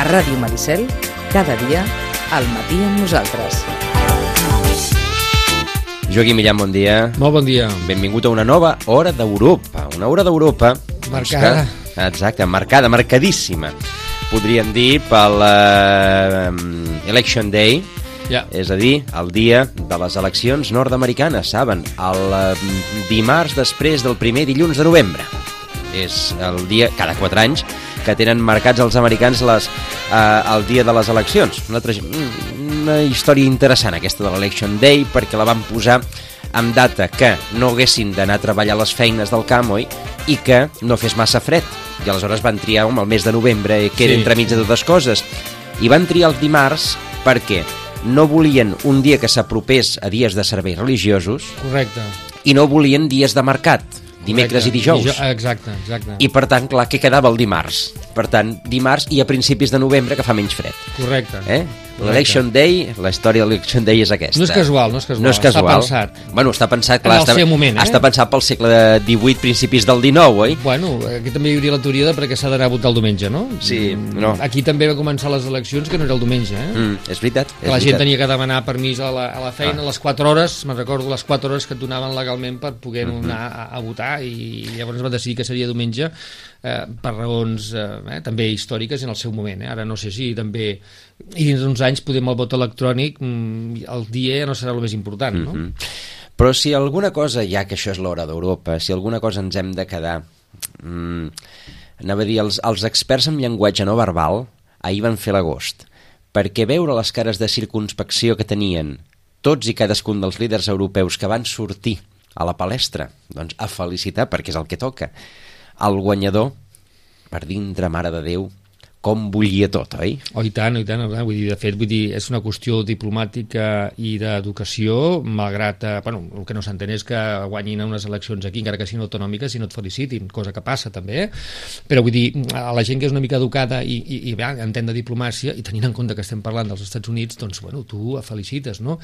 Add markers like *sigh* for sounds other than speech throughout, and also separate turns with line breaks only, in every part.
A Ràdio Maricel, cada dia, al matí amb nosaltres.
Joaquim Millán, bon dia.
Molt bon dia.
Benvingut a una nova Hora d'Europa. Una Hora d'Europa...
Marcada.
doncs que- exacte, marcada, marcadíssima. Podríem dir pel eh, Election Day,
Ja.
és a dir, el dia de les eleccions nord-americanes, saben? El eh, dimarts després del primer dilluns de novembre. És el dia, cada quatre anys, que tenen marcats els americans les, eh, el dia de les eleccions. Una, una història interessant aquesta de l'Election Day perquè la van posar amb data que no haguessin d'anar a treballar les feines del camp, oi? I que no fes massa fred. I aleshores van triar home, el mes de novembre, que era
Sí.
entremig de totes coses. I van triar el dimarts perquè no volien un dia que s'apropés a dies de serveis religiosos
Correcte.
i no volien dies de mercat, dimecres
Correcte.
i dijous.
Dijou- Exacte, exacte.
I per tant, clar, què quedava el dimarts? Per tant, dimarts i a principis de novembre que fa menys fred.
Correcte.
Eh? L'Election Day, la història de l'Election Day és aquesta.
No és casual, no és casual,
No és
està
casual.
pensat.
Bueno, està pensat,
En
clar, està,
moment, eh?
està pensat pel segle XVIII, principis del XIX, oi?
Bueno, aquí també hi hauria la teoria de perquè s'ha d'anar a votar el diumenge, no?
Sí,
Mm,
no.
Aquí també va començar les eleccions que no era el diumenge, eh?
Mm, és veritat.
que
És
la gent
veritat.
tenia que demanar permís a la, a la feina
Ah.
a les 4 hores, me'n recordo les 4 hores que et donaven legalment per poder
Mhm.
anar a, a votar i llavors van decidir que seria diumenge eh, per raons eh, eh, també històriques en el seu moment. Eh? Ara no sé si també i dins d'uns anys podem el vot electrònic mm, el dia no serà el més important, no?
Mhm. Però si alguna cosa, ja que això és l'hora d'Europa, si alguna cosa ens hem de quedar... Mm, anava a dir, els, els experts en llenguatge no verbal ahir van fer l'agost, perquè veure les cares de circunspecció que tenien tots i cadascun dels líders europeus que van sortir a la palestra, doncs a felicitar, perquè és el que toca, el guanyador, per dintre, mare de Déu, com bullia tot, oi?
Oh, i tant, i tant, eh? vull dir, de fet, vull dir, és una qüestió diplomàtica i d'educació, malgrat, eh, bueno, el que no s'entén és que guanyin unes eleccions aquí, encara que siguin autonòmiques, i no et felicitin, cosa que passa també, però vull dir, a la gent que és una mica educada i, i, i bé, entén de diplomàcia, i tenint en compte que estem parlant dels Estats Units, doncs, bueno, tu felicites, no?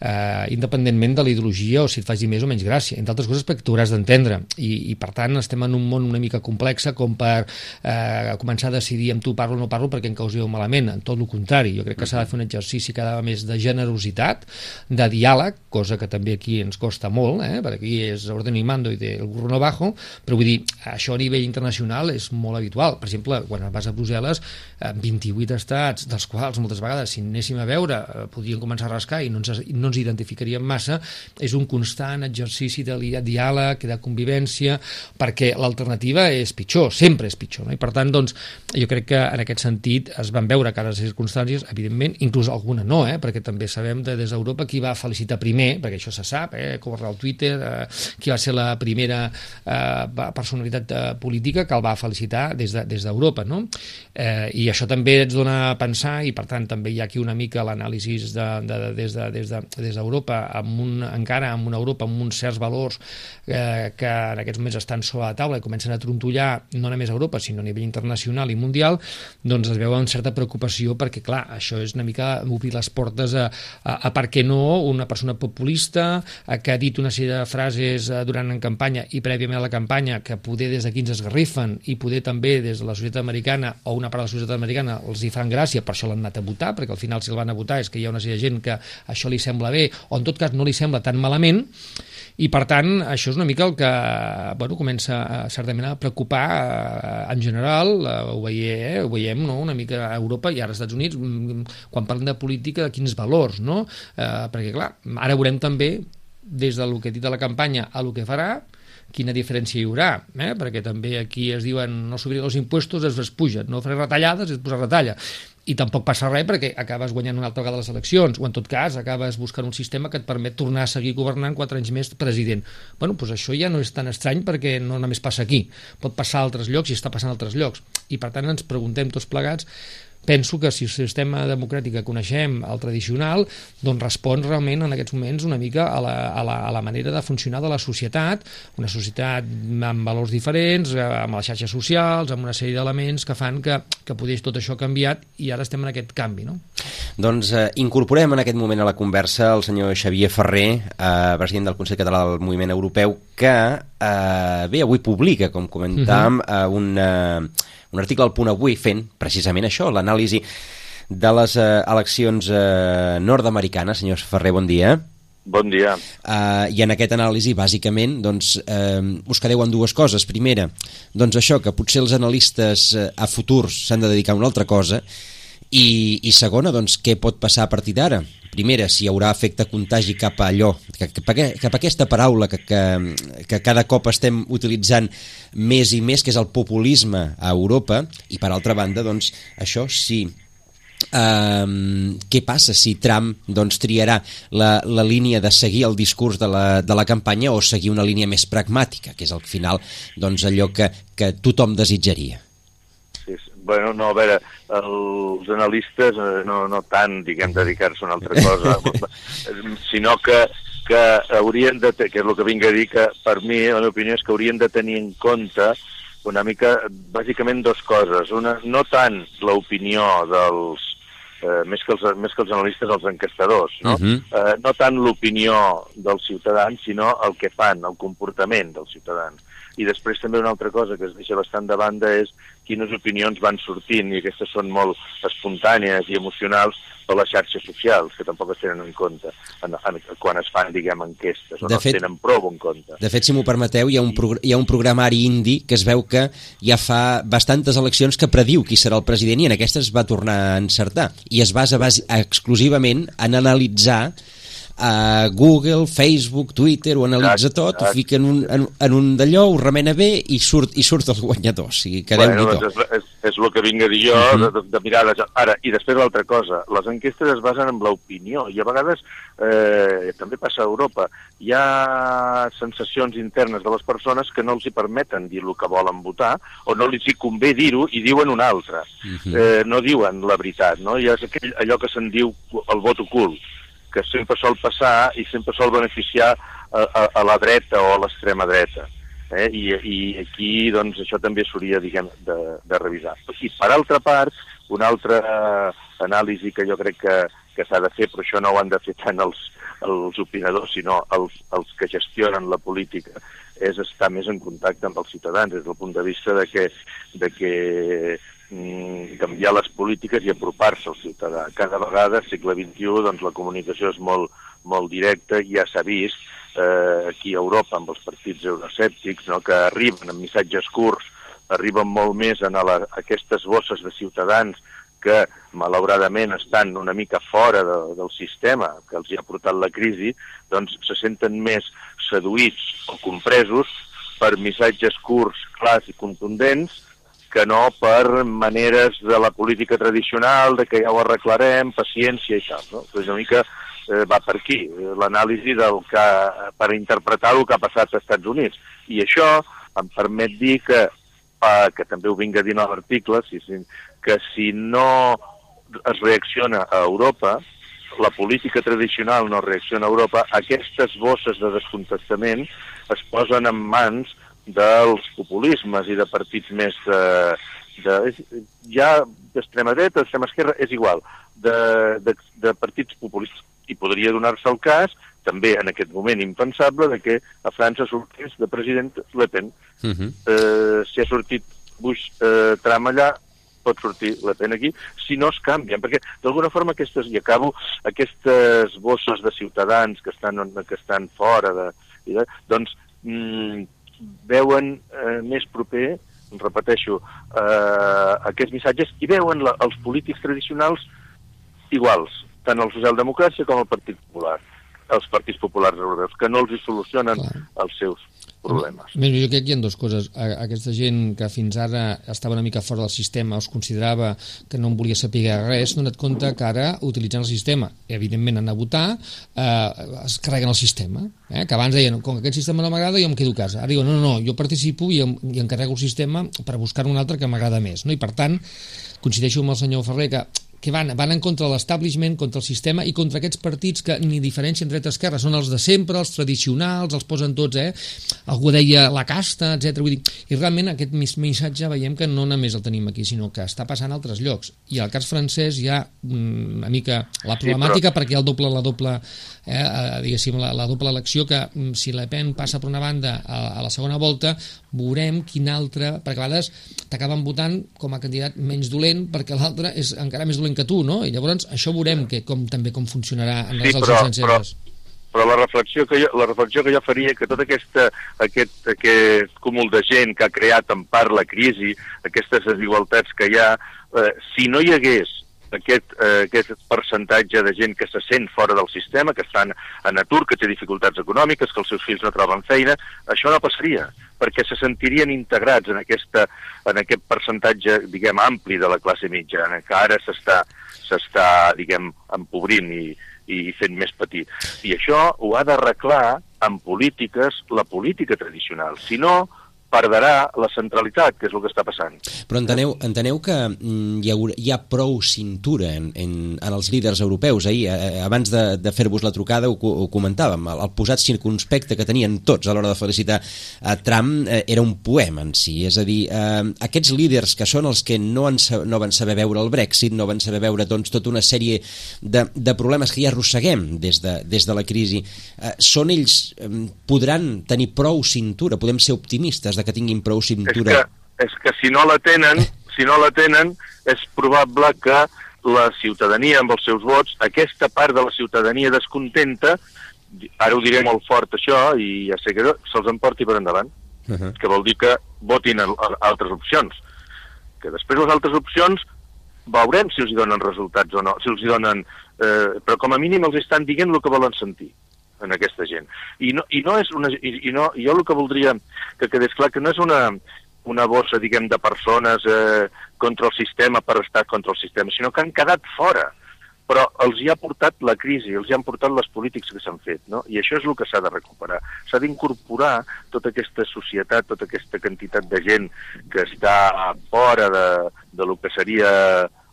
Eh, independentment de la ideologia o si et faci més o menys gràcia, entre altres coses perquè tu hauràs d'entendre, I, i per tant estem en un món una mica complexa com per eh, començar a decidir amb tu parlo no parlo perquè em causeu malament, en tot el contrari, jo crec que s'ha de fer un exercici cada vegada més de generositat, de diàleg, cosa que també aquí ens costa molt, eh? perquè aquí és orden i mando i del burro bajo, però vull dir, això a nivell internacional és molt habitual. Per exemple, quan vas a Brussel·les, eh, 28 estats, dels quals moltes vegades, si anéssim a veure, eh, podrien començar a rascar i no ens, no ens identificaríem massa, és un constant exercici de diàleg, de convivència, perquè l'alternativa és pitjor, sempre és pitjor. No? I per tant, doncs, jo crec que en aquest sentit es van veure cares i circumstàncies, evidentment, inclús alguna no, eh? perquè també sabem de, des d'Europa qui va felicitar primer, perquè això se sap, eh? corre al Twitter, eh? qui va ser la primera eh, personalitat eh, política que el va felicitar des de- des d'Europa. no? Eh, I això també ens dona a pensar, i per tant també hi ha aquí una mica l'anàlisi de, de, de, des d'Europa, de, des de, des d'Europa, amb un, encara amb una Europa amb uns certs valors eh, que en aquests moments estan sobre la taula i comencen a trontollar no només a Europa, sinó a nivell internacional i mundial, doncs es veu amb certa preocupació perquè, clar, això és una mica obrir les portes a, a, a per què no, una persona populista a, que ha dit una sèrie de frases eh, durant en campanya i prèviament a la campanya que poder des d'aquí ens esgarrifen i poder també des de la societat americana o una part de la societat americana els hi fan gràcia, per això l'han anat a votar, perquè al final si el van a votar és que hi ha una sèrie de gent que això li sembla bé o en tot cas no li sembla tan malament i per tant això és una mica el que bueno, comença eh, certament a preocupar eh, en general, eh, ho, veie, eh, veiem no? una mica a Europa i ara als Estats Units mm, quan parlem de política de quins valors no? eh, perquè clar, ara veurem també des del que he dit de la campanya a lo que farà quina diferència hi haurà, eh? perquè també aquí es diuen no subir els impuestos, es pugen, no faré retallades, es posa retalla i tampoc passa res perquè acabes guanyant una altra vegada les eleccions o en tot cas acabes buscant un sistema que et permet tornar a seguir governant quatre anys més president. Bueno, doncs això ja no és tan estrany perquè no només passa aquí, pot passar a altres llocs i està passant a altres llocs. I per tant ens preguntem tots plegats penso que si el sistema democràtic que coneixem, el tradicional, doncs respon realment en aquests moments una mica a la, a la, a la manera de funcionar de la societat, una societat amb valors diferents, amb les xarxes socials, amb una sèrie d'elements que fan que, que podés tot això canviat i ara estem en aquest canvi, no?
Doncs eh, incorporem en aquest moment a la conversa el senyor Xavier Ferrer, eh, president del Consell Català del Moviment Europeu, que eh, bé, avui publica, com comentàvem, uh -huh. eh, un, eh, un article al punt avui fent precisament això, l'anàlisi de les eh, eleccions eh, nord-americanes. Senyor Ferrer, bon dia.
Bon dia.
Uh, I en aquest anàlisi, bàsicament, doncs, uh, us quedeu en dues coses. Primera, doncs això, que potser els analistes uh, a futurs s'han de dedicar a una altra cosa, i, i segona, doncs, què pot passar a partir d'ara? Primera, si hi haurà efecte contagi cap a allò, cap a, cap a aquesta paraula que, que, que cada cop estem utilitzant més i més, que és el populisme a Europa, i per altra banda, doncs, això sí, Um, què passa si Trump doncs, triarà la, la línia de seguir el discurs de la, de la campanya o seguir una línia més pragmàtica, que és al final doncs, allò que, que tothom desitjaria?
Bueno, no, a veure, els analistes eh, no, no tant, diguem, dedicar-se a una altra cosa, *laughs* sinó que, que haurien de, que és el que vinc a dir, que per mi, la meva opinió, és que haurien de tenir en compte una mica, bàsicament, dos coses. Una, no tant l'opinió dels, eh, més, que els, més que els analistes, els encastadors, no? Uh -huh. eh, no tant l'opinió dels ciutadans, sinó el que fan, el comportament dels ciutadans. I després també una altra cosa que es deixa bastant de banda és quines opinions van sortint, i aquestes són molt espontànies i emocionals per les xarxes socials, que tampoc es tenen en compte en, en, quan es fan, diguem, enquestes, o de no fet, tenen prou en compte.
De fet, si m'ho permeteu, hi ha, un hi ha un programari indi que es veu que ja fa bastantes eleccions que prediu qui serà el president i en aquestes va tornar a encertar. I es basa base, exclusivament en analitzar a Google, Facebook, Twitter, ho analitza exacte, tot, exacte. ho fica en un, en, en un d'allò, ho remena bé i surt, i surt el guanyador. O sigui, que bueno,
doncs és, és, és el que vinc a dir jo, uh -huh. de, de mirar... Les... Ara, i després l'altra cosa, les enquestes es basen en l'opinió, i a vegades, eh, també passa a Europa, hi ha sensacions internes de les persones que no els hi permeten dir el que volen votar, o no els hi convé dir-ho i diuen una altra. Uh -huh. eh, no diuen la veritat, no? I és aquell, allò que se'n diu el vot ocult que sempre sol passar i sempre sol beneficiar a, a, a la dreta o a l'extrema dreta. Eh? I, I aquí doncs, això també s'hauria de, de revisar. I per altra part, una altra anàlisi que jo crec que, que s'ha de fer, però això no ho han de fer tant els, els opinadors, sinó els, els que gestionen la política, és estar més en contacte amb els ciutadans, des del punt de vista de que, de que canviar les polítiques i apropar-se al ciutadà. Cada vegada, al segle XXI, doncs, la comunicació és molt, molt directa i ja s'ha vist eh, aquí a Europa amb els partits euroscèptics no, que arriben amb missatges curts, arriben molt més a, la, a aquestes bosses de ciutadans que malauradament estan una mica fora de, del sistema que els hi ha portat la crisi, doncs se senten més seduïts o compresos per missatges curts, clars i contundents, que no per maneres de la política tradicional, de que ja ho arreglarem, paciència i tal. No? Pues una mica eh, va per aquí, l'anàlisi del que, per interpretar el que ha passat als Estats Units. I això em permet dir que, eh, que també ho vinc a dir en l'article, que si no es reacciona a Europa, la política tradicional no reacciona a Europa, aquestes bosses de descontestament es posen en mans dels populismes i de partits més de... de ja d'extrema dreta, d'extrema esquerra, és igual, de, de, de partits populistes. I podria donar-se el cas, també en aquest moment impensable, de que a França sortís de president Le Pen. Uh mhm. -huh. eh, si ha sortit Bush eh, Trump allà, pot sortir Le Pen aquí, si no es canvien, perquè d'alguna forma aquestes, i acabo, aquestes bosses de ciutadans que estan, que estan fora de, de doncs mm, veuen eh, més proper, repeteixo, eh, aquests missatges i veuen la, els polítics tradicionals iguals, tant el Socialdemocràcia com el Partit Popular, els partits populars europeus, que no els hi solucionen els seus problemes.
Més, jo crec que hi ha dues coses. Aquesta gent que fins ara estava una mica fora del sistema, es considerava que no en volia saber res, no et compte que ara, utilitzant el sistema, evidentment han a votar, eh, es carreguen el sistema. Eh? Que abans deien, com que aquest sistema no m'agrada, jo em quedo a casa. Ara diuen, no, no, no, jo participo i, em, i encarrego el sistema per buscar un altre que m'agrada més. No? I per tant, coincideixo amb el senyor Ferrer que que van, van en contra de l'establishment, contra el sistema i contra aquests partits que ni diferencien dreta-esquerra, són els de sempre, els tradicionals, els posen tots, eh? Algú deia la casta, etc. Vull dir, I realment aquest missatge veiem que no només el tenim aquí, sinó que està passant a altres llocs. I al cas francès hi ha una mica la problemàtica sí, però... perquè hi ha el doble, la doble, eh, eh, diguéssim, la, la doble elecció que mm, si Le Pen passa per una banda a, a la segona volta, veurem quin altre, perquè a vegades t'acaben votant com a candidat menys dolent perquè l'altre és encara més dolent dolent que tu, no? I llavors això veurem que com, també com funcionarà en les sí, però, però,
però la reflexió que jo, la reflexió que jo faria que tot aquesta, aquest, aquest cúmul de gent que ha creat en part la crisi, aquestes desigualtats que hi ha, eh, si no hi hagués aquest, eh, aquest percentatge de gent que se sent fora del sistema, que estan en atur, que té dificultats econòmiques, que els seus fills no troben feina, això no passaria, perquè se sentirien integrats en, aquesta, en aquest percentatge, diguem, ampli de la classe mitjana, que ara s'està, diguem, empobrint i, i fent més petit. I això ho ha d'arreglar amb polítiques, la política tradicional. Si no, perdrà la centralitat, que és el que està passant.
Però enteneu, enteneu que mm, hi ha, hi ha prou cintura en, en, en els líders europeus. Ahir, eh, abans de, de fer-vos la trucada, ho, ho comentàvem. El, el posat circunspecte que tenien tots a l'hora de felicitar a Trump eh, era un poema en si. És a dir, eh, aquests líders que són els que no, en, no van saber veure el Brexit, no van saber veure doncs, tota una sèrie de, de problemes que ja arrosseguem des de, des de la crisi, eh, són ells, eh, podran tenir prou cintura, podem ser optimistes de que tinguin prou cintura.
És que, és que si no la tenen, *laughs* si no la tenen, és probable que la ciutadania amb els seus vots, aquesta part de la ciutadania descontenta, ara ho diré molt fort això, i ja sé que se'ls emporti per endavant, uh -huh. que vol dir que votin a, a, a altres opcions. Que després les altres opcions veurem si els hi donen resultats o no, si els hi donen... Eh, però com a mínim els estan dient el que volen sentir en aquesta gent. I no, i no és una... I, i no, jo el que voldria que quedés clar que no és una, una bossa, diguem, de persones eh, contra el sistema per estar contra el sistema, sinó que han quedat fora. Però els hi ha portat la crisi, els hi han portat les polítiques que s'han fet, no? I això és el que s'ha de recuperar. S'ha d'incorporar tota aquesta societat, tota aquesta quantitat de gent que està fora de, de lo que seria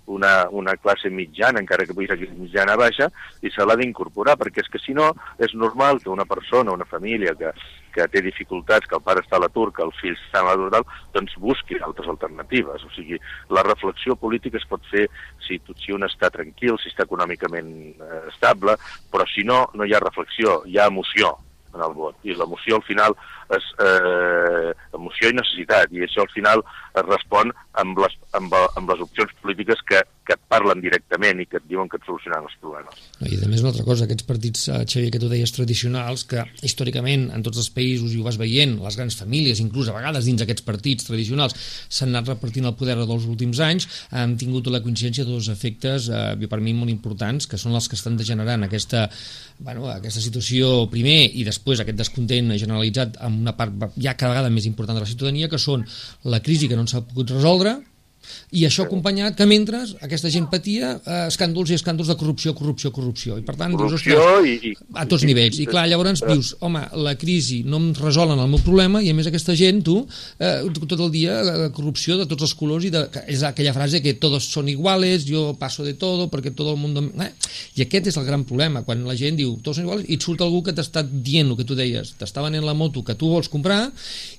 una, una classe mitjana, encara que pugui ser mitjana baixa, i se l'ha d'incorporar, perquè és que si no, és normal que una persona, una família que, que té dificultats, que el pare està a l'atur, que el fill està a l'atur, doncs busqui altres alternatives. O sigui, la reflexió política es pot fer si, si un està tranquil, si està econòmicament eh, estable, però si no, no hi ha reflexió, hi ha emoció en el vot. I l'emoció al final és eh, emoció i necessitat, i això al final es respon amb les, amb, amb les opcions polítiques que, que et parlen directament i que et diuen que et solucionen els problemes.
I a més una altra cosa, aquests partits, eh, Xavier, que tu deies tradicionals, que històricament en tots els països, i ho vas veient, les grans famílies, inclús a vegades dins aquests partits tradicionals, s'han anat repartint el poder dels últims anys, han tingut la coincidència de dos efectes, eh, per mi molt importants, que són els que estan degenerant aquesta, bueno, aquesta situació primer i després aquest descontent generalitzat amb una part ja cada vegada més important de la ciutadania, que són la crisi que no s'ha pogut resoldre, i això acompanyat que mentre aquesta gent patia eh, escàndols i escàndols de corrupció, corrupció, corrupció. I per tant
corrupció
dius, i, i, a tots i, nivells. I clar, llavors dius, home, la crisi no em resolen el meu problema i a més aquesta gent tu, eh, tot el dia eh, corrupció de tots els colors i de, és aquella frase que tots són iguales jo passo de todo perquè tot el món eh? i aquest és el gran problema quan la gent diu tots són iguals i et surt algú que t'està dient el que tu deies, t'està venent la moto que tu vols comprar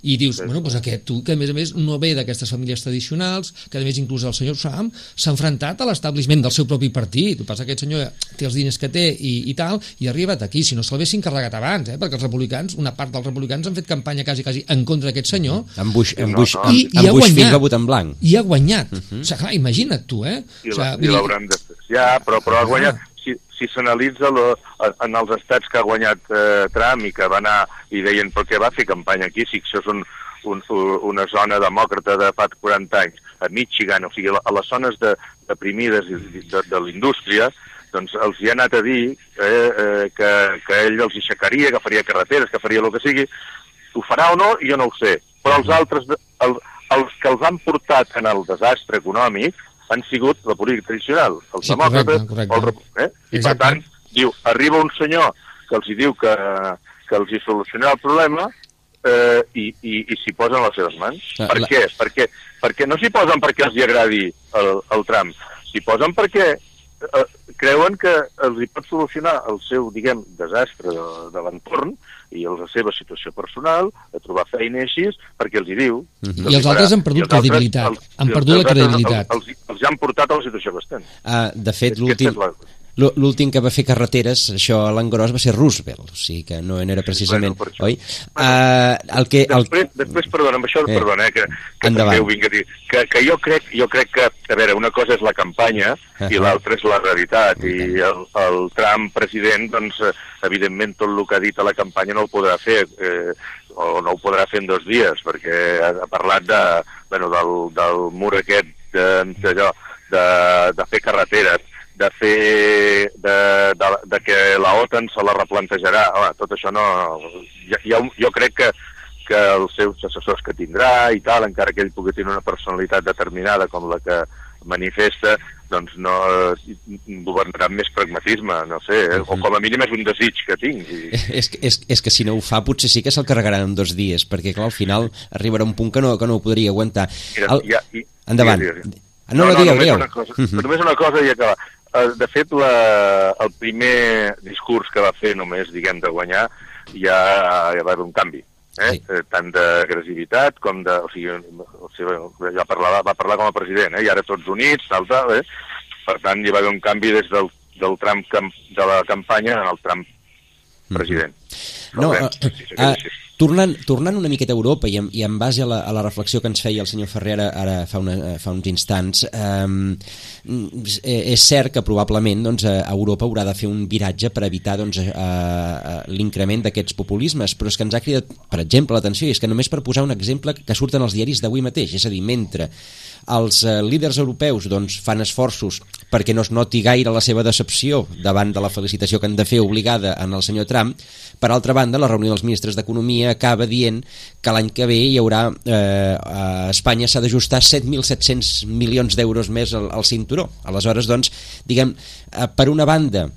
i dius, bueno, doncs aquest tu que a més a més no ve d'aquestes famílies tradicionals que a més inclús el senyor Sam s'ha enfrontat a l'establishment del seu propi partit. El que passa que aquest senyor té els diners que té i, i tal, i ha arribat aquí. Si no se'l haguessin carregat abans, eh? perquè els republicans, una part dels republicans han fet campanya quasi, quasi en contra d'aquest senyor.
En Bush, en Bush, no, no. I, en, i, Bush guanyat, en blanc.
I ha guanyat. Uh -huh. o sigui, clar, imagina't tu, eh?
I, o sigui, i l'hauran de... Ja, però, però ha guanyat. Ah si, si s'analitza en els estats que ha guanyat eh, Trump i que va anar i deien per què va fer campanya aquí si això és un, un, una zona demòcrata de fa 40 anys, a Michigan, o sigui, a les zones de, deprimides de, de, de la indústria, doncs els hi ha anat a dir eh, eh, que, que ell els aixecaria, que faria carreteres, que faria el que sigui, ho farà o no, jo no ho sé, però els altres, el, els que els han portat en el desastre econòmic han sigut la política tradicional, els
Sí,
demòcrates,
correcte, correcte.
el, eh? i per
Exacte.
tant, diu, arriba un senyor que els hi diu que, que els hi solucionarà el problema eh, i, i, i s'hi posen les seves mans.
La-
per
la-
què? Perquè, perquè no s'hi posen perquè els hi agradi el, el tram, s'hi posen perquè eh, creuen que els hi pot solucionar el seu, diguem, desastre de, de l'entorn i la seva situació personal, de trobar feina així, perquè els hi diu... que
I els altres han perdut
els
credibilitat,
els-
han
els
perdut la credibilitat.
Els, els, els han portat a la situació estem.
Uh, de fet, l'últim l'últim que va fer carreteres, això a l'engròs, va ser Roosevelt, o sigui que no n'era precisament,
Bueno,
oi? Uh, el que... El...
Després, després perdona, amb això,
Eh.
perdona, eh, que, que també ho vinc a dir, que, que jo, crec, jo crec que, a veure, una cosa és la campanya uh -huh. i l'altra és la realitat,
I
i el, el Trump president, doncs, eh, evidentment, tot el que ha dit a la campanya no ho podrà fer, eh, o no ho podrà fer en dos dies, perquè ha, ha parlat de, bueno, del, del mur aquest, de, d'allò, de, de fer carreteres, de fer de, de, de que la OTAN se la replantejarà. Home, tot això no... Ja, ja, jo crec que, que els seus assessors que tindrà i tal, encara que ell pugui tenir una personalitat determinada com la que manifesta, doncs no eh, governarà amb més pragmatisme, no sé, eh? o com a mínim és un desig que tinc. I,
És, que- és, és que si no ho fa potser sí que se'l carregaran en dos dies, perquè clar, al final arribarà un punt que no, que no ho podria aguantar.
mira,
El-
ja, i,
Endavant.
digues, digues.
Ah, no, no, digueu,
només
digueu.
Una cosa,
Mhm.
Només una cosa i acabar. Eh, De fet, la, el primer discurs que va fer només, diguem, de guanyar, ja, ja va haver un canvi. Eh?
Sí.
Eh, tant d'agressivitat com de... O sigui, o sigui, ja parlava, va parlar com a president, eh? i ara tots units, tal, tal, eh? Per tant, hi va haver un canvi des del, del tram camp, de la campanya al tram president.
No,
Veurem
uh,
si segueix
uh,
així.
Tornant, tornant una miqueta a Europa i en, i en base a la, a la reflexió que ens feia el senyor Ferrer ara, fa, una, eh, fa uns instants, um, és cert que probablement doncs, eh, Europa haurà de fer un viratge per evitar doncs, uh, uh, l'increment d'aquests populismes, però és que ens ha cridat, per exemple, l'atenció, i és que només per posar un exemple que surten als diaris d'avui mateix, és a dir, mentre els eh, líders europeus doncs, fan esforços perquè no es noti gaire la seva decepció davant de la felicitació que han de fer obligada en el senyor Trump, per altra banda, la reunió dels ministres d'Economia acaba dient que l'any que ve hi haurà eh, a Espanya s'ha d'ajustar 7.700 milions d'euros més al, al cinturó. Aleshores, doncs, diguem, eh, per una banda,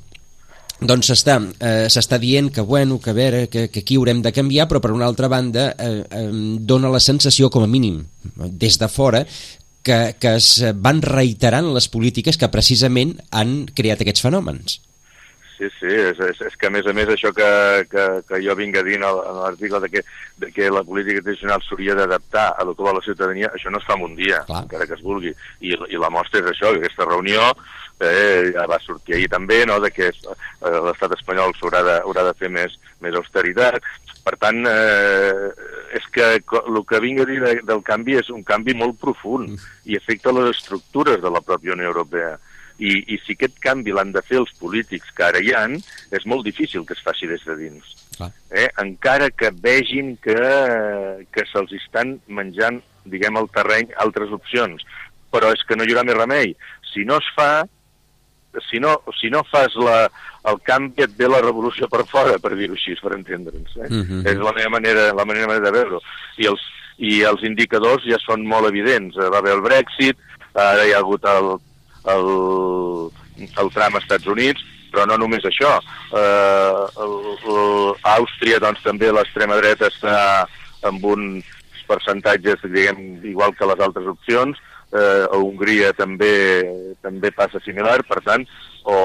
doncs s'està eh, s'està dient que, bueno, que a veure, que, que aquí haurem de canviar, però per una altra banda eh, eh, dona la sensació, com a mínim, des de fora, que, que es van reiterant les polítiques que precisament han creat aquests fenòmens.
Sí, sí, és, és, és que a més a més això que, que, que jo vinc a dir en l'article de, que, de que la política tradicional s'hauria d'adaptar a vol la ciutadania, això no es fa en un dia,
Clar.
encara que es vulgui. I, I la mostra és això, que aquesta reunió eh, ja va sortir ahir també, no?, de que eh, l'estat espanyol s'haurà de, haurà de fer més, més austeritat. Per tant, eh, és que el que vinc a dir de, del canvi és un canvi molt profund i afecta les estructures de la pròpia Unió Europea. I, i si aquest canvi l'han de fer els polítics que ara hi han, és molt difícil que es faci des de dins.
Clar.
Eh? Encara que vegin que, que se'ls estan menjant, diguem, el terreny altres opcions. Però és que no hi haurà més remei. Si no es fa, si no, si no fas la, el canvi et ve la revolució per fora, per dir-ho així, per entendre'ns. Eh?
Mhm.
És la meva manera, la manera de veure-ho. I els, I els indicadors ja són molt evidents. Eh, Va haver el Brexit, ara hi ha hagut el, el, el tram als Estats Units, però no només això. A Àustria, doncs, també l'extrema dreta està amb uns percentatges, diguem, igual que les altres opcions. Eh, a Hongria també també passa similar, per tant, o,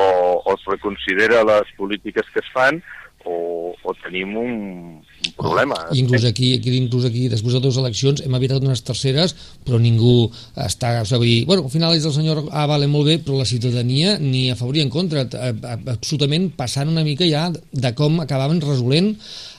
o es reconsidera les polítiques que es fan o, o tenim un, un problema.
I inclús aquí, aquí, inclús aquí, després de dues eleccions, hem evitat unes terceres, però ningú està... O sigui, bueno, al final és del senyor A, vale, molt bé, però la ciutadania ni a favor ni en contra, absolutament passant una mica ja de com acabaven resolent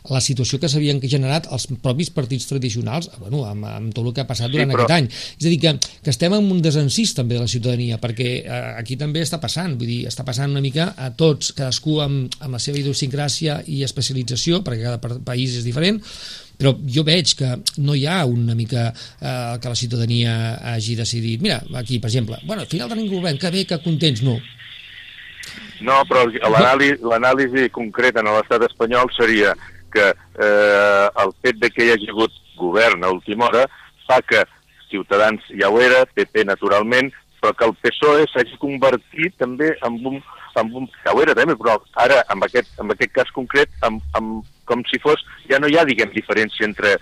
la situació que s'havien generat els propis partits tradicionals, bueno, amb, amb tot el que ha passat
Sí,
durant
però-
aquest any. És a dir, que, que estem en un desencís també de la ciutadania, perquè eh, aquí també està passant, vull dir, està passant una mica a tots, cadascú amb, amb la seva idiosincràsia i especialització, perquè cada pa- país és diferent, però jo veig que no hi ha una mica eh, que la ciutadania hagi decidit, mira, aquí, per exemple, bueno, al final tenim govern, que bé, que contents, no.
No, però l'anàlisi concreta en l'estat espanyol seria que eh, el fet de que hi hagi hagut govern a última hora fa que Ciutadans ja ho era, PP naturalment, però que el PSOE s'hagi convertit també en un, en un... Ja ho era també, però ara, en aquest, en aquest cas concret, en, en, com si fos... Ja no hi ha, diguem, diferència entre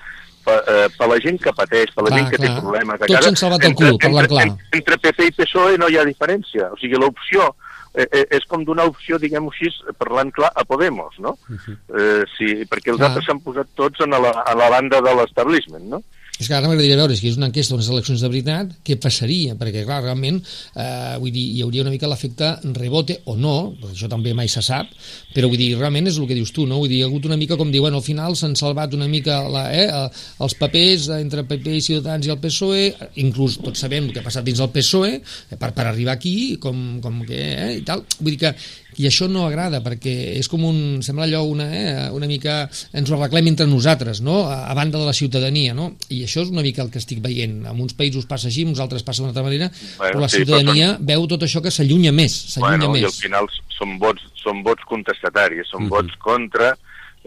per, eh, per la gent que pateix, per la
Clar,
gent que
clar.
té problemes...
Tots s'han salvat el cul, parlant clar.
Entre, entre PP i PSOE no hi ha diferència. O sigui, l'opció eh, eh, és com donar opció, diguem-ho així, parlant clar, a Podemos, no? eh, sí, perquè els
Clar.
altres s'han posat tots en la, a la banda de l'establishment, no?
És que ara m'agradaria veure si és una enquesta unes eleccions de veritat, què passaria? Perquè, clar, realment, eh, vull dir, hi hauria una mica l'efecte rebote o no, perquè això també mai se sap, però vull dir, realment és el que dius tu, no? Vull dir, hi ha hagut una mica, com diuen, al final s'han salvat una mica la, eh, eh, els papers entre PP i Ciutadans i el PSOE, inclús tots sabem el que ha passat dins el PSOE, eh, per, per arribar aquí, com, com que, eh, i tal. Vull dir que i això no agrada perquè és com un, sembla allò una, eh, una mica ens ho arreglem entre nosaltres no? a, a banda de la ciutadania no? i això és una mica el que estic veient en uns països passa així, en uns altres passa d'una altra manera
Bueno,
però la
sí,
ciutadania veu tot això que s'allunya més s'allunya
Bueno, i al
més
final són vots, són vots contestataris, són
Mhm.
vots contra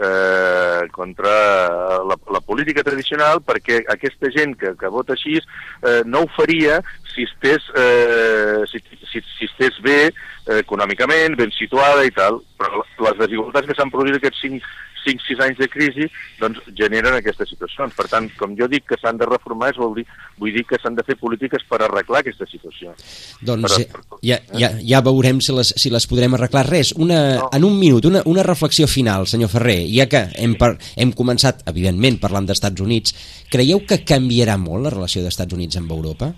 eh, contra la, la política tradicional perquè aquesta gent que, que vota així eh, no ho faria si estés, eh, si, si, si estés bé eh, econòmicament, ben situada i tal, però les desigualtats que s'han produït aquests 5, 5-6 anys de crisi doncs generen aquestes situacions. Per tant, com jo dic que s'han de reformar, és vol dir, vull dir que s'han de fer polítiques per arreglar aquesta situació.
Doncs eh,
Per- per-
ja, ja, ja veurem si les, si les podrem arreglar. Res, una,
No.
en un minut, una, una reflexió final, senyor Ferrer, ja que hem, par, hem començat, evidentment, parlant d'Estats Units, creieu que canviarà molt la relació d'Estats Units amb Europa?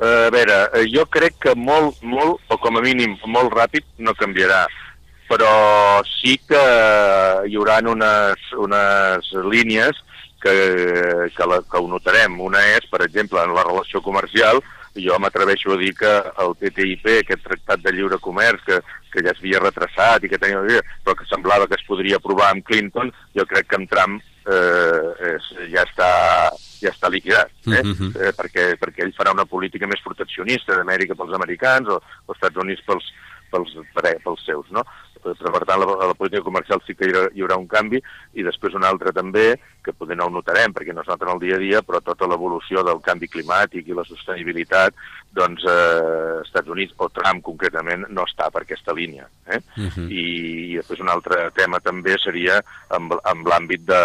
Eh, a veure, eh, jo crec que molt, molt, o com a mínim molt ràpid, no canviarà. Però sí que hi haurà unes, unes línies que, que, la, que ho notarem. Una és, per exemple, en la relació comercial, jo m'atreveixo a dir que el TTIP, aquest tractat de lliure comerç, que, que ja s'havia retrasat i que tenia, però que semblava que es podria aprovar amb Clinton, jo crec que amb Trump eh, és, ja està ja està liquidat, eh?
Mhm.
eh, perquè, perquè ell farà una política més proteccionista d'Amèrica pels americans o els Estats Units pels, pels, pels seus, no? Per tant, la, la política comercial sí que hi hi haurà un canvi i després un altre també, que poder no ho notarem perquè no es nota en el dia a dia, però tota l'evolució del canvi climàtic i la sostenibilitat, doncs eh, Estats Units o Trump concretament no està per aquesta línia. Eh?
Mhm.
I, i després un altre tema també seria amb, amb l'àmbit de,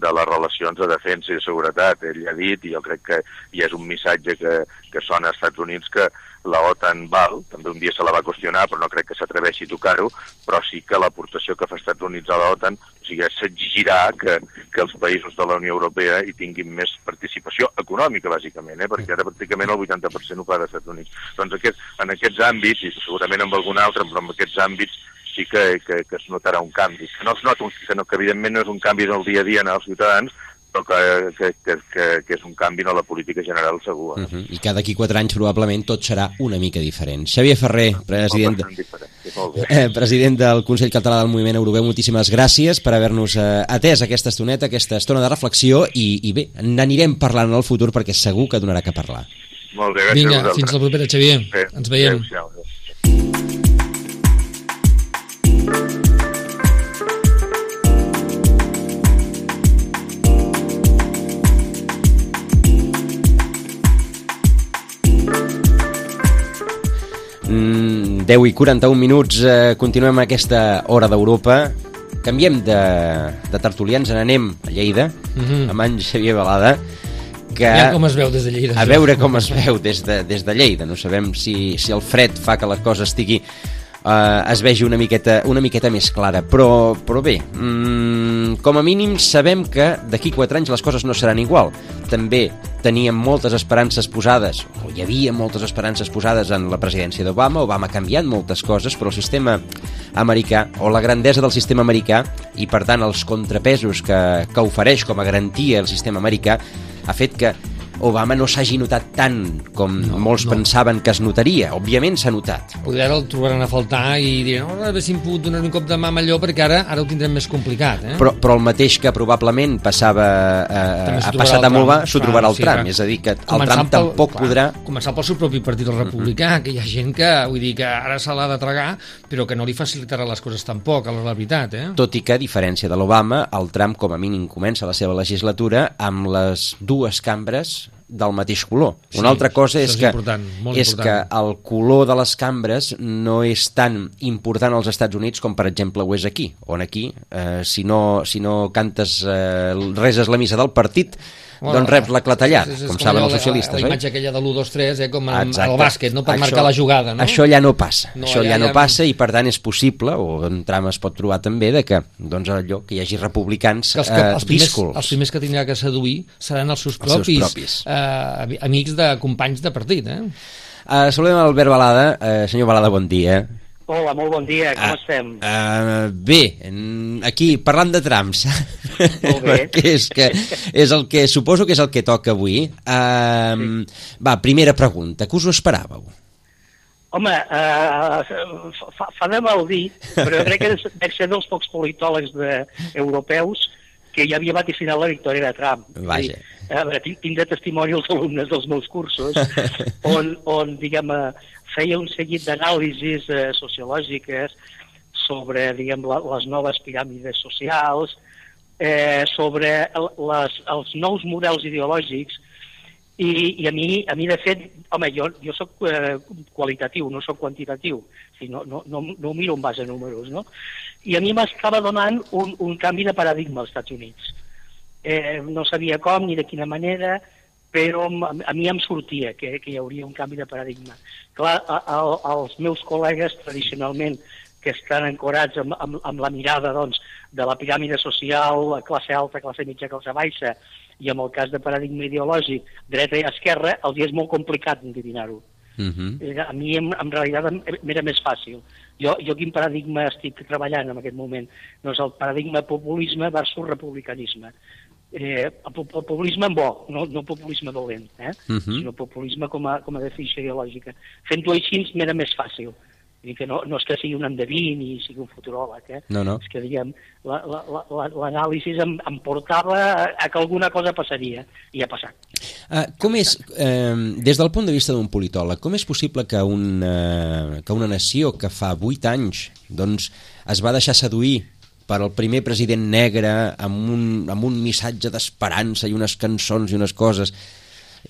de les relacions de defensa i de seguretat. Ell ha dit, i jo crec que ja és un missatge que, que sona als Estats Units, que la OTAN val, també un dia se la va qüestionar, però no crec que s'atreveixi a tocar-ho, però sí que l'aportació que fa Estats Units a la OTAN, o sigui, s'exigirà que, que els països de la Unió Europea hi tinguin més participació econòmica, bàsicament, eh? perquè ara pràcticament el 80% ho paga als Estats Units. Doncs aquest, en aquests àmbits, i segurament en algun altre, però en aquests àmbits sí que, que, que es notarà un canvi. Que no es nota, un, que, que evidentment no és un canvi del dia a dia en els ciutadans, però que, que, que, que, que és un canvi en la política general segur. Eh?
Uh -huh. I que d'aquí quatre anys probablement tot serà una mica diferent. Xavier Ferrer, president,
sí, bé.
eh, president del Consell Català del Moviment Europeu, moltíssimes gràcies per haver-nos eh, atès aquesta estoneta, aquesta estona de reflexió i, i bé, n'anirem parlant en el futur perquè segur que donarà que parlar.
Molt bé, gràcies a
Vinga, fins la propera, Xavier.
Bé,
Ens veiem.
adéu-siau, adéu.
10 i 41 minuts, eh, continuem aquesta hora d'Europa. Canviem de, de tertulians, n'anem a Lleida,
Mhm.
amb en Xavier Balada, que...
Ja com es veu des de Lleida.
a veure com es veu des de, des de Lleida. No sabem si, si el fred fa que la cosa estigui eh, es vegi una miqueta, una miqueta més clara. Però, però bé, mm, com a mínim sabem que d'aquí 4 anys les coses no seran igual. També teníem moltes esperances posades, o hi havia moltes esperances posades en la presidència d'Obama. Obama ha canviat moltes coses, però el sistema americà, o la grandesa del sistema americà, i per tant els contrapesos que, que ofereix com a garantia el sistema americà, ha fet que Obama no s'hagi notat tant com no, molts
no.
pensaven que es notaria. Òbviament s'ha notat.
Poder el trobaran a faltar i diran, oh, haguéssim pogut donar un cop de mà amb allò perquè ara ara ho tindrem més complicat, eh?
Però, però el mateix que probablement passava eh, ha passat a Molva, s'ho trobarà al tram, és a dir, que el tram tampoc clar, podrà...
Començar pel seu propi partit, el republicà, uh -huh. que hi ha gent que, vull dir, que ara se l'ha de tragar, però que no li facilitarà les coses tampoc, a la veritat, eh?
Tot i que, a diferència de l'Obama, el tram com a mínim comença la seva legislatura amb les dues cambres del mateix color. Sí, Una altra cosa és, és, que, important, és important. que el color de les cambres no és tan important als Estats Units com, per exemple, ho és aquí, on aquí, eh, si, no, si no cantes eh, reses la missa del partit, Bueno, doncs reps la clatellada, com, com saben els socialistes,
la, la imatge aquella de l'1-2-3, eh, com en, el bàsquet, no per això, marcar la jugada, no?
Això ja no passa, no, això ja, ja no passa i per tant és possible, o en tram es pot trobar també, de que doncs allò que hi hagi republicans que els, que,
eh, els, primers, els primers que tindrà que seduir seran els seus propis, els seus propis. Eh, amics de companys de partit, eh?
Uh, saludem Albert Balada. Uh, senyor Balada, bon dia.
Hola, molt bon dia, com uh, estem?
Uh, bé, aquí parlant de trams,
molt bé. *laughs*
que és, que és el que suposo que és el que toca avui. Uh, sí. Va, primera pregunta, què us ho esperàveu?
Home, uh, fa, fa de mal dir, però crec que dec ser dels pocs politòlegs de, europeus que ja havia vaticinat la victòria de Trump.
Vaja.
a veure, tinc, tinc de testimoni els alumnes dels meus cursos, on, on diguem, feia un seguit d'anàlisis eh, sociològiques sobre diguem, la, les noves piràmides socials, eh, sobre el, les, els nous models ideològics i, i a, mi, a mi, de fet, home, jo, jo sóc eh, qualitatiu, no sóc quantitatiu, sigui, no, no, no, no miro en base a números, no? I a mi m'estava donant un, un canvi de paradigma als Estats Units. Eh, no sabia com ni de quina manera, però a mi em sortia que, que hi hauria un canvi de paradigma. Clar, a, a, els meus col·legues tradicionalment que estan ancorats amb, amb, amb la mirada doncs, de la piràmide social, classe alta, classe mitja, classe baixa, i en el cas de paradigma ideològic, dreta i esquerra, els és molt complicat endevinar-ho. Uh mhm. -huh. A mi, en, en realitat, m'era més fàcil. Jo, jo quin paradigma estic treballant en aquest moment? Doncs el paradigma populisme versus republicanisme eh, el populisme en bo, no, no populisme dolent, eh? Uh -huh. sinó populisme com a, com a definició ideològica. Fent-ho així m'era més fàcil. Dir que no, no és que sigui un endeví ni sigui un futuròleg, eh?
No, no.
És que, diguem, l'anàlisi em, em portava a, a que alguna cosa passaria, i ha passat.
Uh, com és, eh, des del punt de vista d'un politòleg, com és possible que una, que una nació que fa vuit anys doncs, es va deixar seduir per al primer president negre amb un, amb un missatge d'esperança i unes cançons i unes coses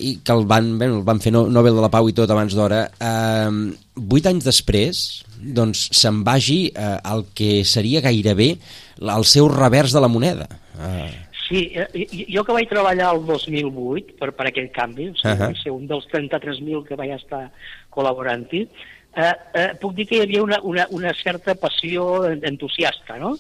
i que el van, bé, el van fer Nobel de la Pau i tot abans d'hora eh, vuit anys després doncs se'n vagi eh, el que seria gairebé el seu revers de la moneda
eh. Sí, eh, jo que vaig treballar el 2008 per, per aquest canvi, o sigui, uh -huh. ser un dels 33.000 que vaig estar col·laborant-hi, eh, eh, puc dir que hi havia una, una, una certa passió entusiasta, no?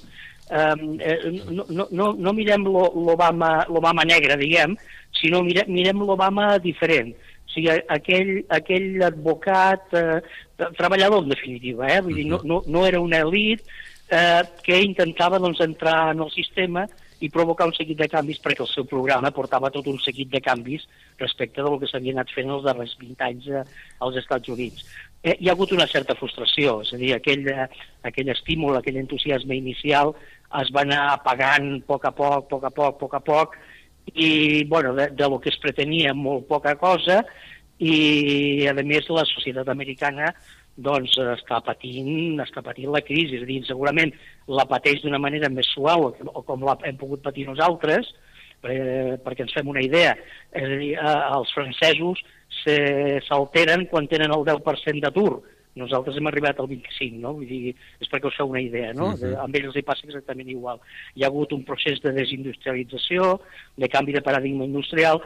Eh, no, no, no, mirem l'Obama negre, diguem, sinó mirem, mirem l'Obama diferent. O sigui, aquell, aquell advocat, eh, treballador en definitiva, eh? Vull dir, no, no, no era una elit eh, que intentava doncs, entrar en el sistema i provocar un seguit de canvis perquè el seu programa portava tot un seguit de canvis respecte del que s'havia anat fent els darrers 20 anys eh, als Estats Units eh, hi ha hagut una certa frustració, és a dir, aquell, aquell estímul, aquell entusiasme inicial es va anar apagant a poc a poc, a poc a poc, a poc a poc, i bueno, de, de lo que es pretenia molt poca cosa, i a més la societat americana doncs està patint, està patint la crisi, és a dir, segurament la pateix d'una manera més suau o com la hem pogut patir nosaltres, eh, perquè ens fem una idea, és a dir, eh, els francesos s'alteren quan tenen el 10% d'atur. Nosaltres hem arribat al 25, no? Vull dir, és perquè us feu una idea, no? Uh -huh. Amb ells hi passa exactament igual. Hi ha hagut un procés de desindustrialització, de canvi de paradigma industrial,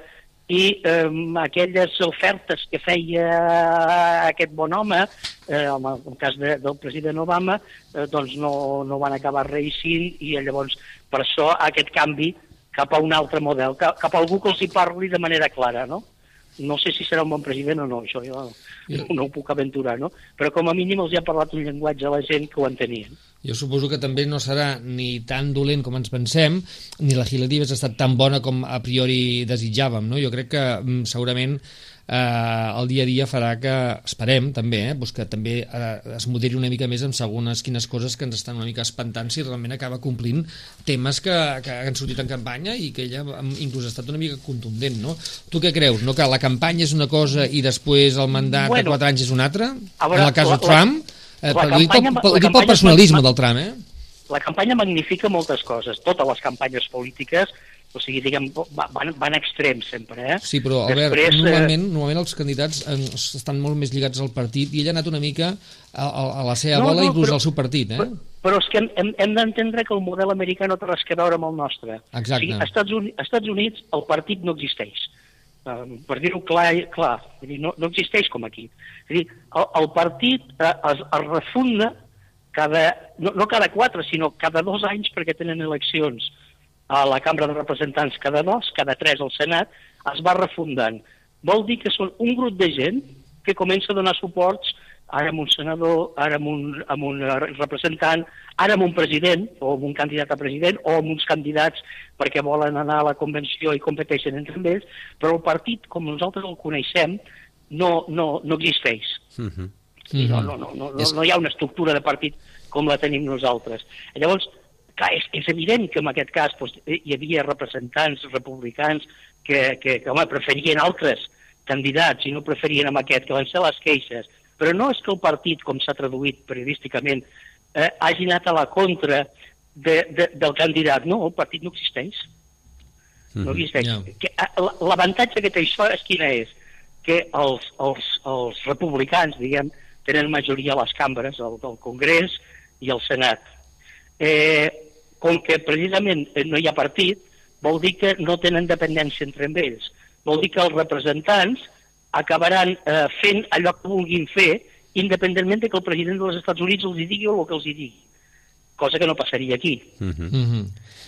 i eh, aquelles ofertes que feia aquest bon home, eh, en el cas de, del president Obama, eh, doncs no, no van acabar reeixint i llavors per això aquest canvi cap a un altre model, cap, cap a algú que els hi parli de manera clara, no? No sé si serà un bon president o no, això jo no, no ho puc aventurar, no? Però com a mínim els hi ha parlat un llenguatge a la gent que ho entenien.
Jo suposo que també no serà ni tan dolent com ens pensem, ni la Hillary ha estat tan bona com a priori desitjàvem, no? Jo crec que mm, segurament eh, el dia a dia farà que, esperem també, eh, doncs que també eh, es moderi una mica més en segones quines coses que ens estan una mica espantant si realment acaba complint temes que, que han sortit en campanya i que ella inclús ha estat una mica contundent, no? Tu què creus? No? Que la campanya és una cosa i després el mandat bueno, de 4 anys és una altra? Veure, en el cas de Trump? La, eh, la, la, campanya, pel, pel, pel personalisme del Trump, eh?
La campanya magnifica moltes coses. Totes les campanyes polítiques o sigui, diguem, van, van extrems sempre, eh?
Sí, però, Albert, Després, normalment, eh... normalment els candidats estan molt més lligats al partit i ell ha anat una mica a, a, la seva no, bola, no, inclús però, al seu partit, eh?
Però, però és que hem, hem, hem d'entendre que el model americà no té res a veure amb el nostre.
Exacte. O sigui,
als Estats, Units, als Estats Units el partit no existeix. Um, per dir-ho clar, clar dir, no, no existeix com aquí. És dir, el, el partit uh, es, es refunda cada, no, no cada quatre, sinó cada dos anys perquè tenen eleccions a la Cambra de Representants cada dos, cada tres al Senat, es va refundant. Vol dir que són un grup de gent que comença a donar suports ara amb un senador, ara amb un, amb un representant, ara amb un president, o amb un candidat a president, o amb uns candidats perquè volen anar a la convenció i competeixen entre ells, però el partit, com nosaltres el coneixem, no, no, no existeix. Uh -huh. no, no, no, no, no, no hi ha una estructura de partit com la tenim nosaltres. Llavors, Clar, és, és evident que en aquest cas doncs, hi havia representants republicans que, que, que home, preferien altres candidats i no preferien amb aquest, que van ser les queixes. Però no és que el partit, com s'ha traduït periodísticament, eh, hagi anat a la contra de, de, del candidat. No, el partit no existeix. No mhm, existeix. Mm -hmm. L'avantatge que té això és quina és? Que els, els, els republicans, diguem, tenen majoria a les cambres, el del Congrés i el Senat. Eh, com que precisament no hi ha partit, vol dir que no tenen dependència entre ells. Vol dir que els representants acabaran eh, fent allò que vulguin fer, independentment de que el president dels Estats Units els hi digui o el que els hi digui. Cosa que no passaria aquí. Uh -huh.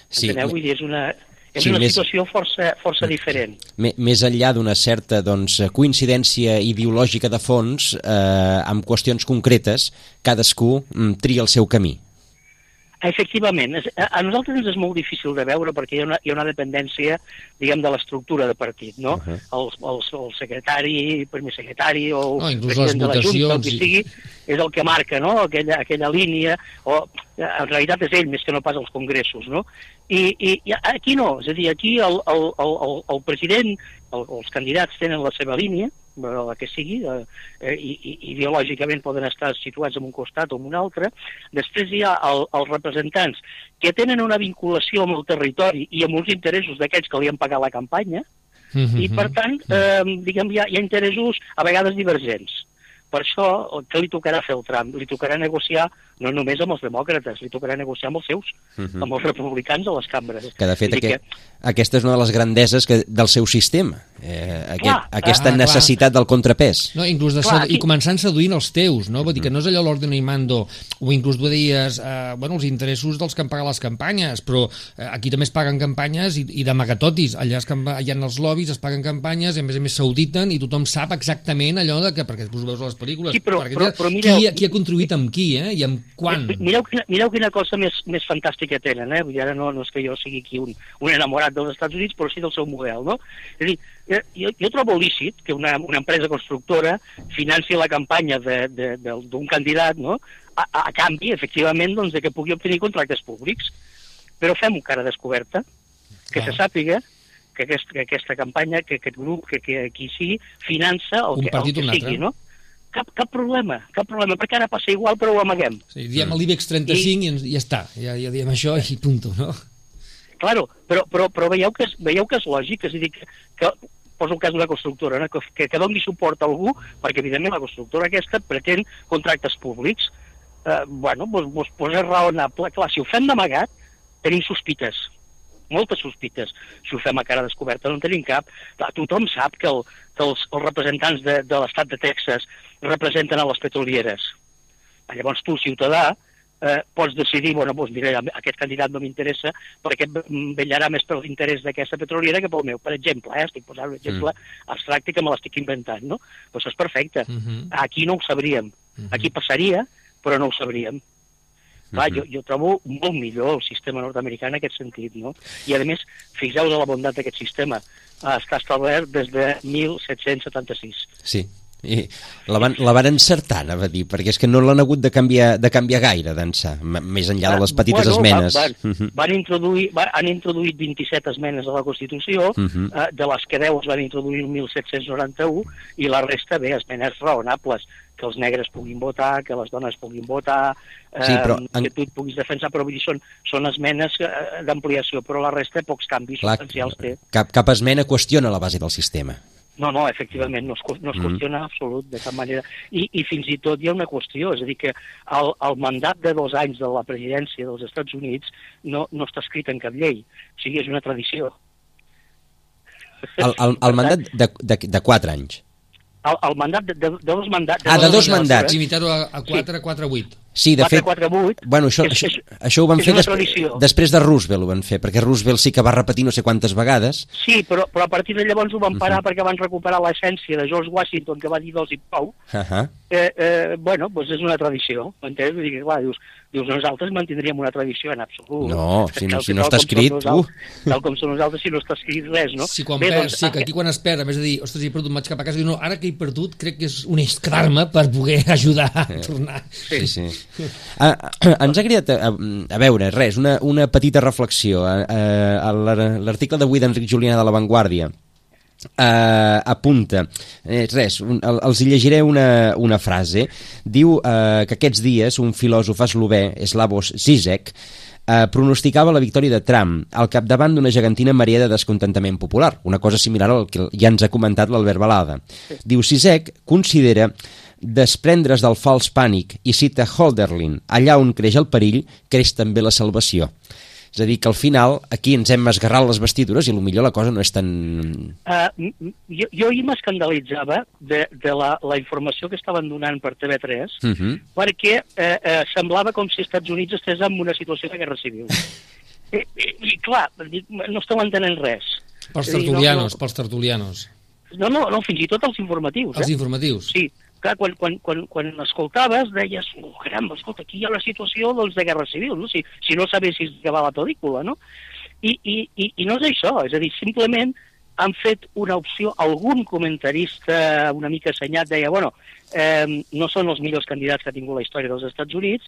Sí. Enteneu? Vull dir, és una, és sí, una més... situació força, força diferent.
Més enllà d'una certa doncs, coincidència ideològica de fons, eh, amb qüestions concretes, cadascú mm, tria el seu camí.
Efectivament, a nosaltres ens és molt difícil de veure perquè hi ha una, hi ha una dependència, diguem, de l'estructura de partit, no? Uh -huh. el, el, el secretari, el primer secretari o
el no, president de la Junta,
el que sigui, és el que marca, no?, aquella, aquella línia, o en realitat és ell més que no pas els congressos, no? I, i, i aquí no, és a dir, aquí el, el, el, el president, el, els candidats tenen la seva línia, la que sigui, eh, eh, i, i ideològicament poden estar situats en un costat o en un altre. Després hi ha el, els representants que tenen una vinculació amb el territori i amb uns interessos d'aquells que li han pagat la campanya, mm -hmm. i per tant, eh, diguem, hi ha, hi ha interessos a vegades divergents. Per això, què li tocarà fer el Trump? Li tocarà negociar no només amb els demòcrates, li tocarà negociar amb els seus, uh mhm. -huh. amb els republicans a les cambres.
Que de fet aquest, que... aquesta és una de les grandeses que, del seu sistema, eh, aquest, clar, aquesta ah, necessitat clar. del contrapès.
No, inclús de clar, aquí... i començant seduint els teus, no? Vull dir que no és allò l'ordre i mando, o inclús tu deies, eh, bueno, els interessos dels que han pagat les campanyes, però eh, aquí també es paguen campanyes i, i d'amagatotis, allà, es, allà en els lobbies es paguen campanyes, i a més a més s'auditen i tothom sap exactament allò de que, perquè després ho veus a les pel·lícules,
sí, però, perquè, però, però mireu,
qui, qui ha contribuït amb qui, eh? I amb quan?
Mireu quina, mireu quina cosa més, més fantàstica tenen, eh? Vull dir, ara no, no és que jo sigui aquí un, un enamorat dels Estats Units, però sí del seu model, no? És a dir, eh, jo, jo trobo lícit que una, una empresa constructora financi la campanya d'un candidat, no?, a, a, a canvi, efectivament, doncs, de que pugui obtenir contractes públics. Però fem un cara descoberta, que ah. se sàpiga que, aquest, que aquesta campanya, que aquest grup, que, que qui sigui, finança el
un
que, el que sigui, no? Cap, cap problema, cap problema, perquè ara passa igual però ho amaguem.
Sí, diem l'IBEX 35 I, i ja està, ja, ja diem això i punto, no?
Claro, però, però, però veieu, que és, veieu que és lògic, és a dir, que, que poso el cas d'una constructora, no? que, que, que doni suport a algú, perquè evidentment la constructora aquesta pretén contractes públics, eh, bueno, doncs, doncs, doncs és raonable. Clar, si ho fem d'amagat, tenim sospites, moltes sospites. Si ho fem a cara descoberta no en tenim cap. Clar, tothom sap que, el, que els, els representants de, de l'estat de Texas representen a les petrolieres. Llavors tu, ciutadà, eh, pots decidir, bueno, doncs mira, aquest candidat no m'interessa perquè vellarà més per l'interès d'aquesta petroliera que pel meu, per exemple, eh? estic posant un exemple mm. abstracte que me l'estic inventant, no? Doncs és perfecte. Mm -hmm. Aquí no ho sabríem. Mm -hmm. Aquí passaria, però no ho sabríem. Clar, jo, jo trobo molt millor el sistema nord-americà en aquest sentit, no? I, a més, fixeu de la bondat d'aquest sistema. està establert des de 1776.
Sí, i la van, la van encertar, anava a dir, perquè és que no l'han hagut de canviar, de canviar gaire d'ençà, més enllà de les petites
bueno,
esmenes.
Van, van, van introduir, van, han introduït 27 esmenes a la Constitució, uh -huh. eh, de les que 10 es van introduir el 1791, i la resta, bé, esmenes raonables que els negres puguin votar, que les dones puguin votar, eh, sí, però en... que tu et puguis defensar, però vull dir, són, són esmenes eh, d'ampliació, però la resta pocs canvis Clar, substancials té.
Cap, cap esmena qüestiona la base del sistema.
No, no, efectivament, no es, no es mm. qüestiona mm. absolut de cap manera. I, I fins i tot hi ha una qüestió, és a dir, que el, el mandat de dos anys de la presidència dels Estats Units no, no està escrit en cap llei, o sigui, és una tradició.
El, el, el mandat de, de, de quatre anys?
El, el mandat de, de, de dos mandats.
De ah, de dos mandats.
Limitar-ho a, a 4, sí. 4, 8.
Sí, de 4, fet...
4, 8,
bueno, això, és, això, això ho van fer des, després de Roosevelt, ho van fer, perquè Roosevelt sí que va repetir no sé quantes vegades.
Sí, però, però a partir de llavors ho van parar uh -huh. perquè van recuperar l'essència de George Washington, que va dir dos i pau. Uh -huh. Eh, eh, bueno, doncs és una tradició, m'entens? Vull dir, clar, dius, dius, nosaltres mantindríem una tradició en absolut.
No, *laughs* si no, si no està escrit... Uh.
Tal com som nosaltres, si no està escrit res, no?
Sí, quan Bé, perds, doncs, sí, que aquí quan es perd, a més de dir, ostres, he perdut, vaig cap a casa, diu, no, ara que he perdut, crec que és un eix quedar-me per poder *laughs* ajudar a tornar.
Sí, sí. sí. Ah, ens ha cridat a, a veure, res, una, una petita reflexió. L'article d'avui d'Enric Julià de La Vanguardia Uh, apunta, eh, res, un, el, els llegiré una, una frase. Diu uh, que aquests dies un filòsof eslové, Slavos Zizek, uh, pronosticava la victòria de Trump al capdavant d'una gegantina maria de descontentament popular, una cosa similar al que ja ens ha comentat l'Albert Balada. Diu, Zizek considera desprendre's del fals pànic i cita Holderlin, allà on creix el perill, creix també la salvació. És a dir, que al final aquí ens hem esgarrat les vestidures i millor la cosa no és tan...
Uh, jo, jo ahir m'escandalitzava de, de la, la informació que estaven donant per TV3 uh -huh. perquè uh, uh, semblava com si els Estats Units estés en una situació de guerra civil. I, i, i clar, no esteu entenent res.
Pels tertulianos, no, no, pels tertulianos.
No, no, no, fins i tot els informatius.
Els
eh?
informatius.
Sí, clar, quan, quan, quan, quan escoltaves deies, oh, caram, escolta, aquí hi ha la situació doncs, de guerra civil, no? si, si no sabessis que va la pel·lícula, no? I, i, i, I no és això, és a dir, simplement han fet una opció, algun comentarista una mica assenyat deia, bueno, eh, no són els millors candidats que ha tingut la història dels Estats Units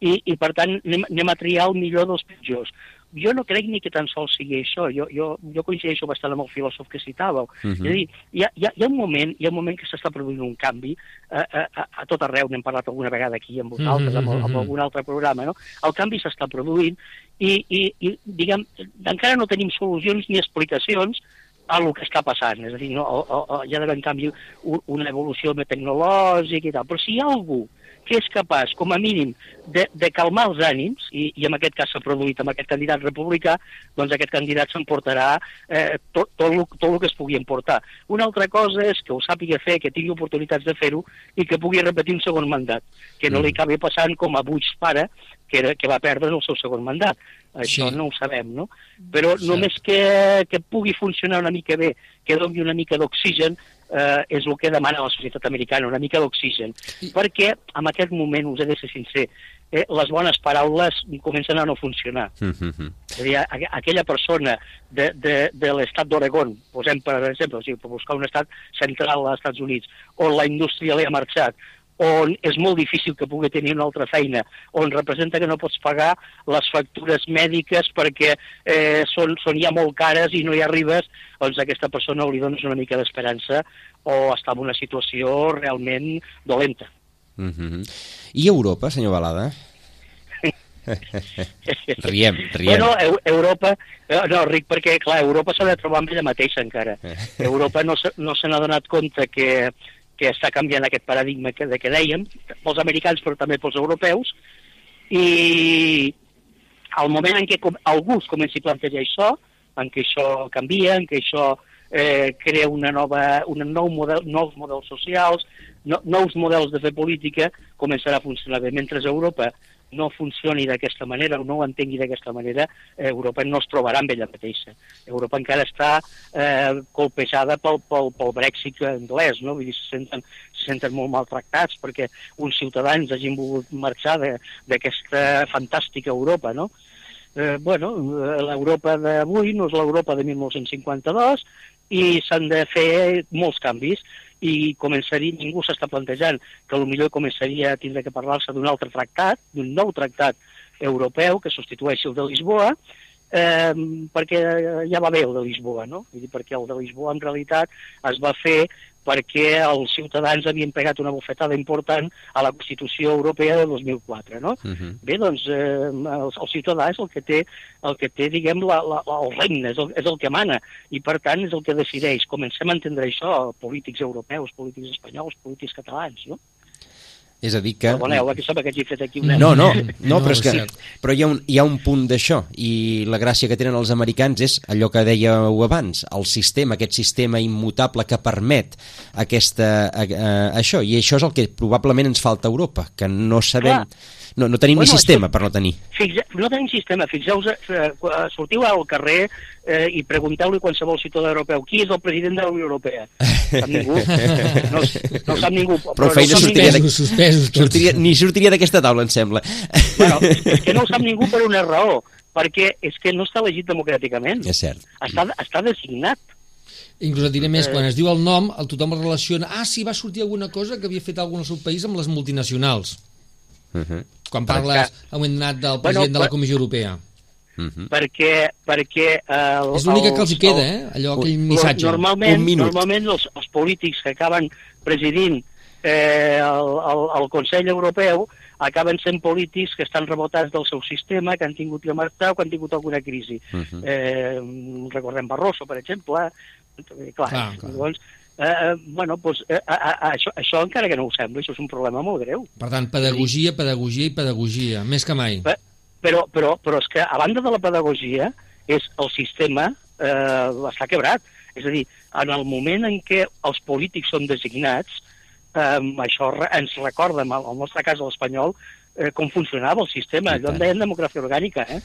i, i per tant anem, anem a triar el millor dels pitjors jo no crec ni que tan sols sigui això. Jo, jo, jo coincideixo bastant amb el filòsof que citàveu. Uh -huh. És a dir, hi ha, hi, ha, hi, ha un moment, hi ha un moment que s'està produint un canvi a, a, a, a tot arreu, n'hem parlat alguna vegada aquí amb vosaltres, uh -huh. amb, amb algun altre programa, no? El canvi s'està produint i, i, i, diguem, encara no tenim solucions ni explicacions a el que està passant. És a dir, no, o, o, hi ha d'haver, en canvi, una evolució tecnològica i tal. Però si hi ha algú que és capaç, com a mínim, de, de calmar els ànims, i, i en aquest cas s'ha produït amb aquest candidat republicà, doncs aquest candidat s'emportarà eh, tot, tot, el, tot el que es pugui emportar. Una altra cosa és que ho sàpiga fer, que tingui oportunitats de fer-ho i que pugui repetir un segon mandat, que no li mm. acabi passant com a Bush pare, que, era, que va perdre el seu segon mandat. Això sí. no ho sabem, no? Però sí. només que, que pugui funcionar una mica bé, que doni una mica d'oxigen, eh, és el que demana la societat americana, una mica d'oxigen. Perquè en aquest moment, us he de ser sincer, eh, les bones paraules comencen a no funcionar. Mm -hmm. És a dir, aquella persona de, de, de l'estat d'Oregon, posem per exemple, o sigui, per buscar un estat central als Estats Units, on la indústria li ha marxat, on és molt difícil que pugui tenir una altra feina, on representa que no pots pagar les factures mèdiques perquè eh, són, són ja molt cares i no hi arribes, doncs a aquesta persona li dones una mica d'esperança o està en una situació realment dolenta.
Mm -hmm. I Europa, senyor Balada? *laughs* riem, riem.
Bueno, Europa, eh, no, ric perquè, clar, Europa s'ha de trobar amb ella mateixa encara. *laughs* Europa no se, no se n'ha donat compte que que està canviant aquest paradigma que, de que dèiem, pels americans però també pels europeus, i al moment en què algú es comenci a plantejar això, en què això canvia, en què això eh, crea una nova, un nou model, nous models socials, no, nous models de fer política, començarà a funcionar bé. Mentre Europa no funcioni d'aquesta manera o no ho entengui d'aquesta manera, eh, Europa no es trobarà amb ella mateixa. Europa encara està eh, colpejada pel, pel, pel Brexit anglès, no? Vull dir, se senten, se senten molt maltractats perquè uns ciutadans hagin volgut marxar d'aquesta fantàstica Europa, no? Eh, bueno, l'Europa d'avui no és l'Europa de 1952 i s'han de fer molts canvis i començaria, ningú s'està plantejant que millor començaria a tindre que parlar-se d'un altre tractat, d'un nou tractat europeu que substitueixi el de Lisboa, eh, perquè ja va bé el de Lisboa, no? Vull dir, perquè el de Lisboa en realitat es va fer perquè els ciutadans havien pegat una bufetada important a la Constitució Europea de 2004, no? Uh -huh. Bé, doncs, eh, el, el ciutadà és el que té, el que té diguem, la, la, el regne, és el, és el que mana, i per tant és el que decideix. Comencem a entendre això, polítics europeus, polítics espanyols, polítics catalans, no?
És a dir que...
Perdoneu, que sembla que hagi fet aquí una...
No, no, *laughs* no, però és que però hi ha, un, hi ha un punt d'això i la gràcia que tenen els americans és allò que dèieu abans, el sistema, aquest sistema immutable que permet aquesta, a, a, això, i això és el que probablement ens falta a Europa, que no sabem... Clar no, no tenim bueno, ni sistema això, per no tenir.
Fixe, no tenim sistema. Fixeu eh, eh, sortiu al carrer eh, i pregunteu-li a qualsevol ciutadà europeu qui és el president de la Unió Europea. Sap ningú? *laughs* No, no sap ningú.
Però, però feina no sortiria, de... suspesos, sortiria, ni sortiria d'aquesta taula, em sembla.
Bueno, *laughs* és que no ho sap ningú per una raó, perquè és que no està elegit democràticament.
És cert.
Està, està designat.
Inclús et diré més, eh... quan es diu el nom, el tothom el relaciona, ah, sí, va sortir alguna cosa que havia fet algun al seu país amb les multinacionals. Uh -huh. Quan parles a un moment del president bueno, de la Comissió Europea.
Uh -huh. perquè, perquè
el, és l'única que els hi queda, eh? allò, aquell missatge
normalment, normalment els, els polítics que acaben presidint eh, el, el, el Consell Europeu acaben sent polítics que estan rebotats del seu sistema, que han tingut que marxar o que han tingut alguna crisi. Uh -huh. eh, recordem Barroso, per exemple. Eh, clar, clar, clar. Llavors, Eh, eh, bueno, doncs, eh, a, a, això, això encara que no ho sembla, això és un problema molt greu.
Per tant, pedagogia, pedagogia i pedagogia, més que mai.
Però, però, però és que, a banda de la pedagogia, és el sistema eh, està quebrat. És a dir, en el moment en què els polítics són designats, eh, això ens recorda, en el nostre cas l'espanyol, eh, com funcionava el sistema. Allò en deien democràcia orgànica, eh?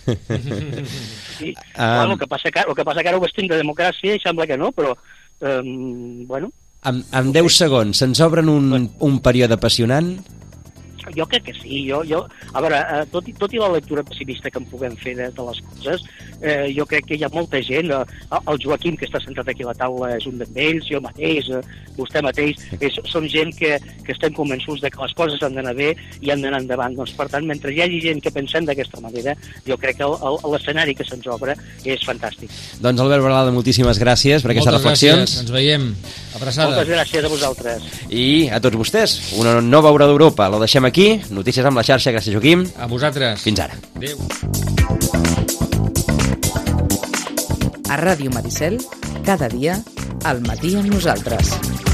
*laughs* sí. Um... Bueno, el, que passa que, el que passa que ara ho vestim de democràcia i sembla que no, però Um, bueno,
en, en 10 segons, se'ns obren un, un període apassionant?
Jo crec que sí. Jo, jo, a veure, eh, tot, i, tot i la lectura pessimista que en puguem fer de, de les coses, eh, jo crec que hi ha molta gent, eh, el Joaquim que està sentat aquí a la taula és un d'ells, jo mateix, eh, vostè mateix, és, són gent que, que estem convençuts de que les coses han d'anar bé i han d'anar endavant. Doncs, per tant, mentre hi hagi gent que pensem d'aquesta manera, jo crec que l'escenari que se'ns obre és fantàstic.
Doncs Albert Balada, moltíssimes gràcies per aquestes Moltes reflexions.
Gràcies. Ens veiem. Abraçada.
Moltes gràcies a vosaltres.
I a tots vostès, una nova hora d'Europa. La deixem aquí. Notícies amb la xarxa. Gràcies, Joaquim.
A vosaltres.
Fins ara.
Adéu.
A Ràdio Maricel, cada dia, al matí amb nosaltres.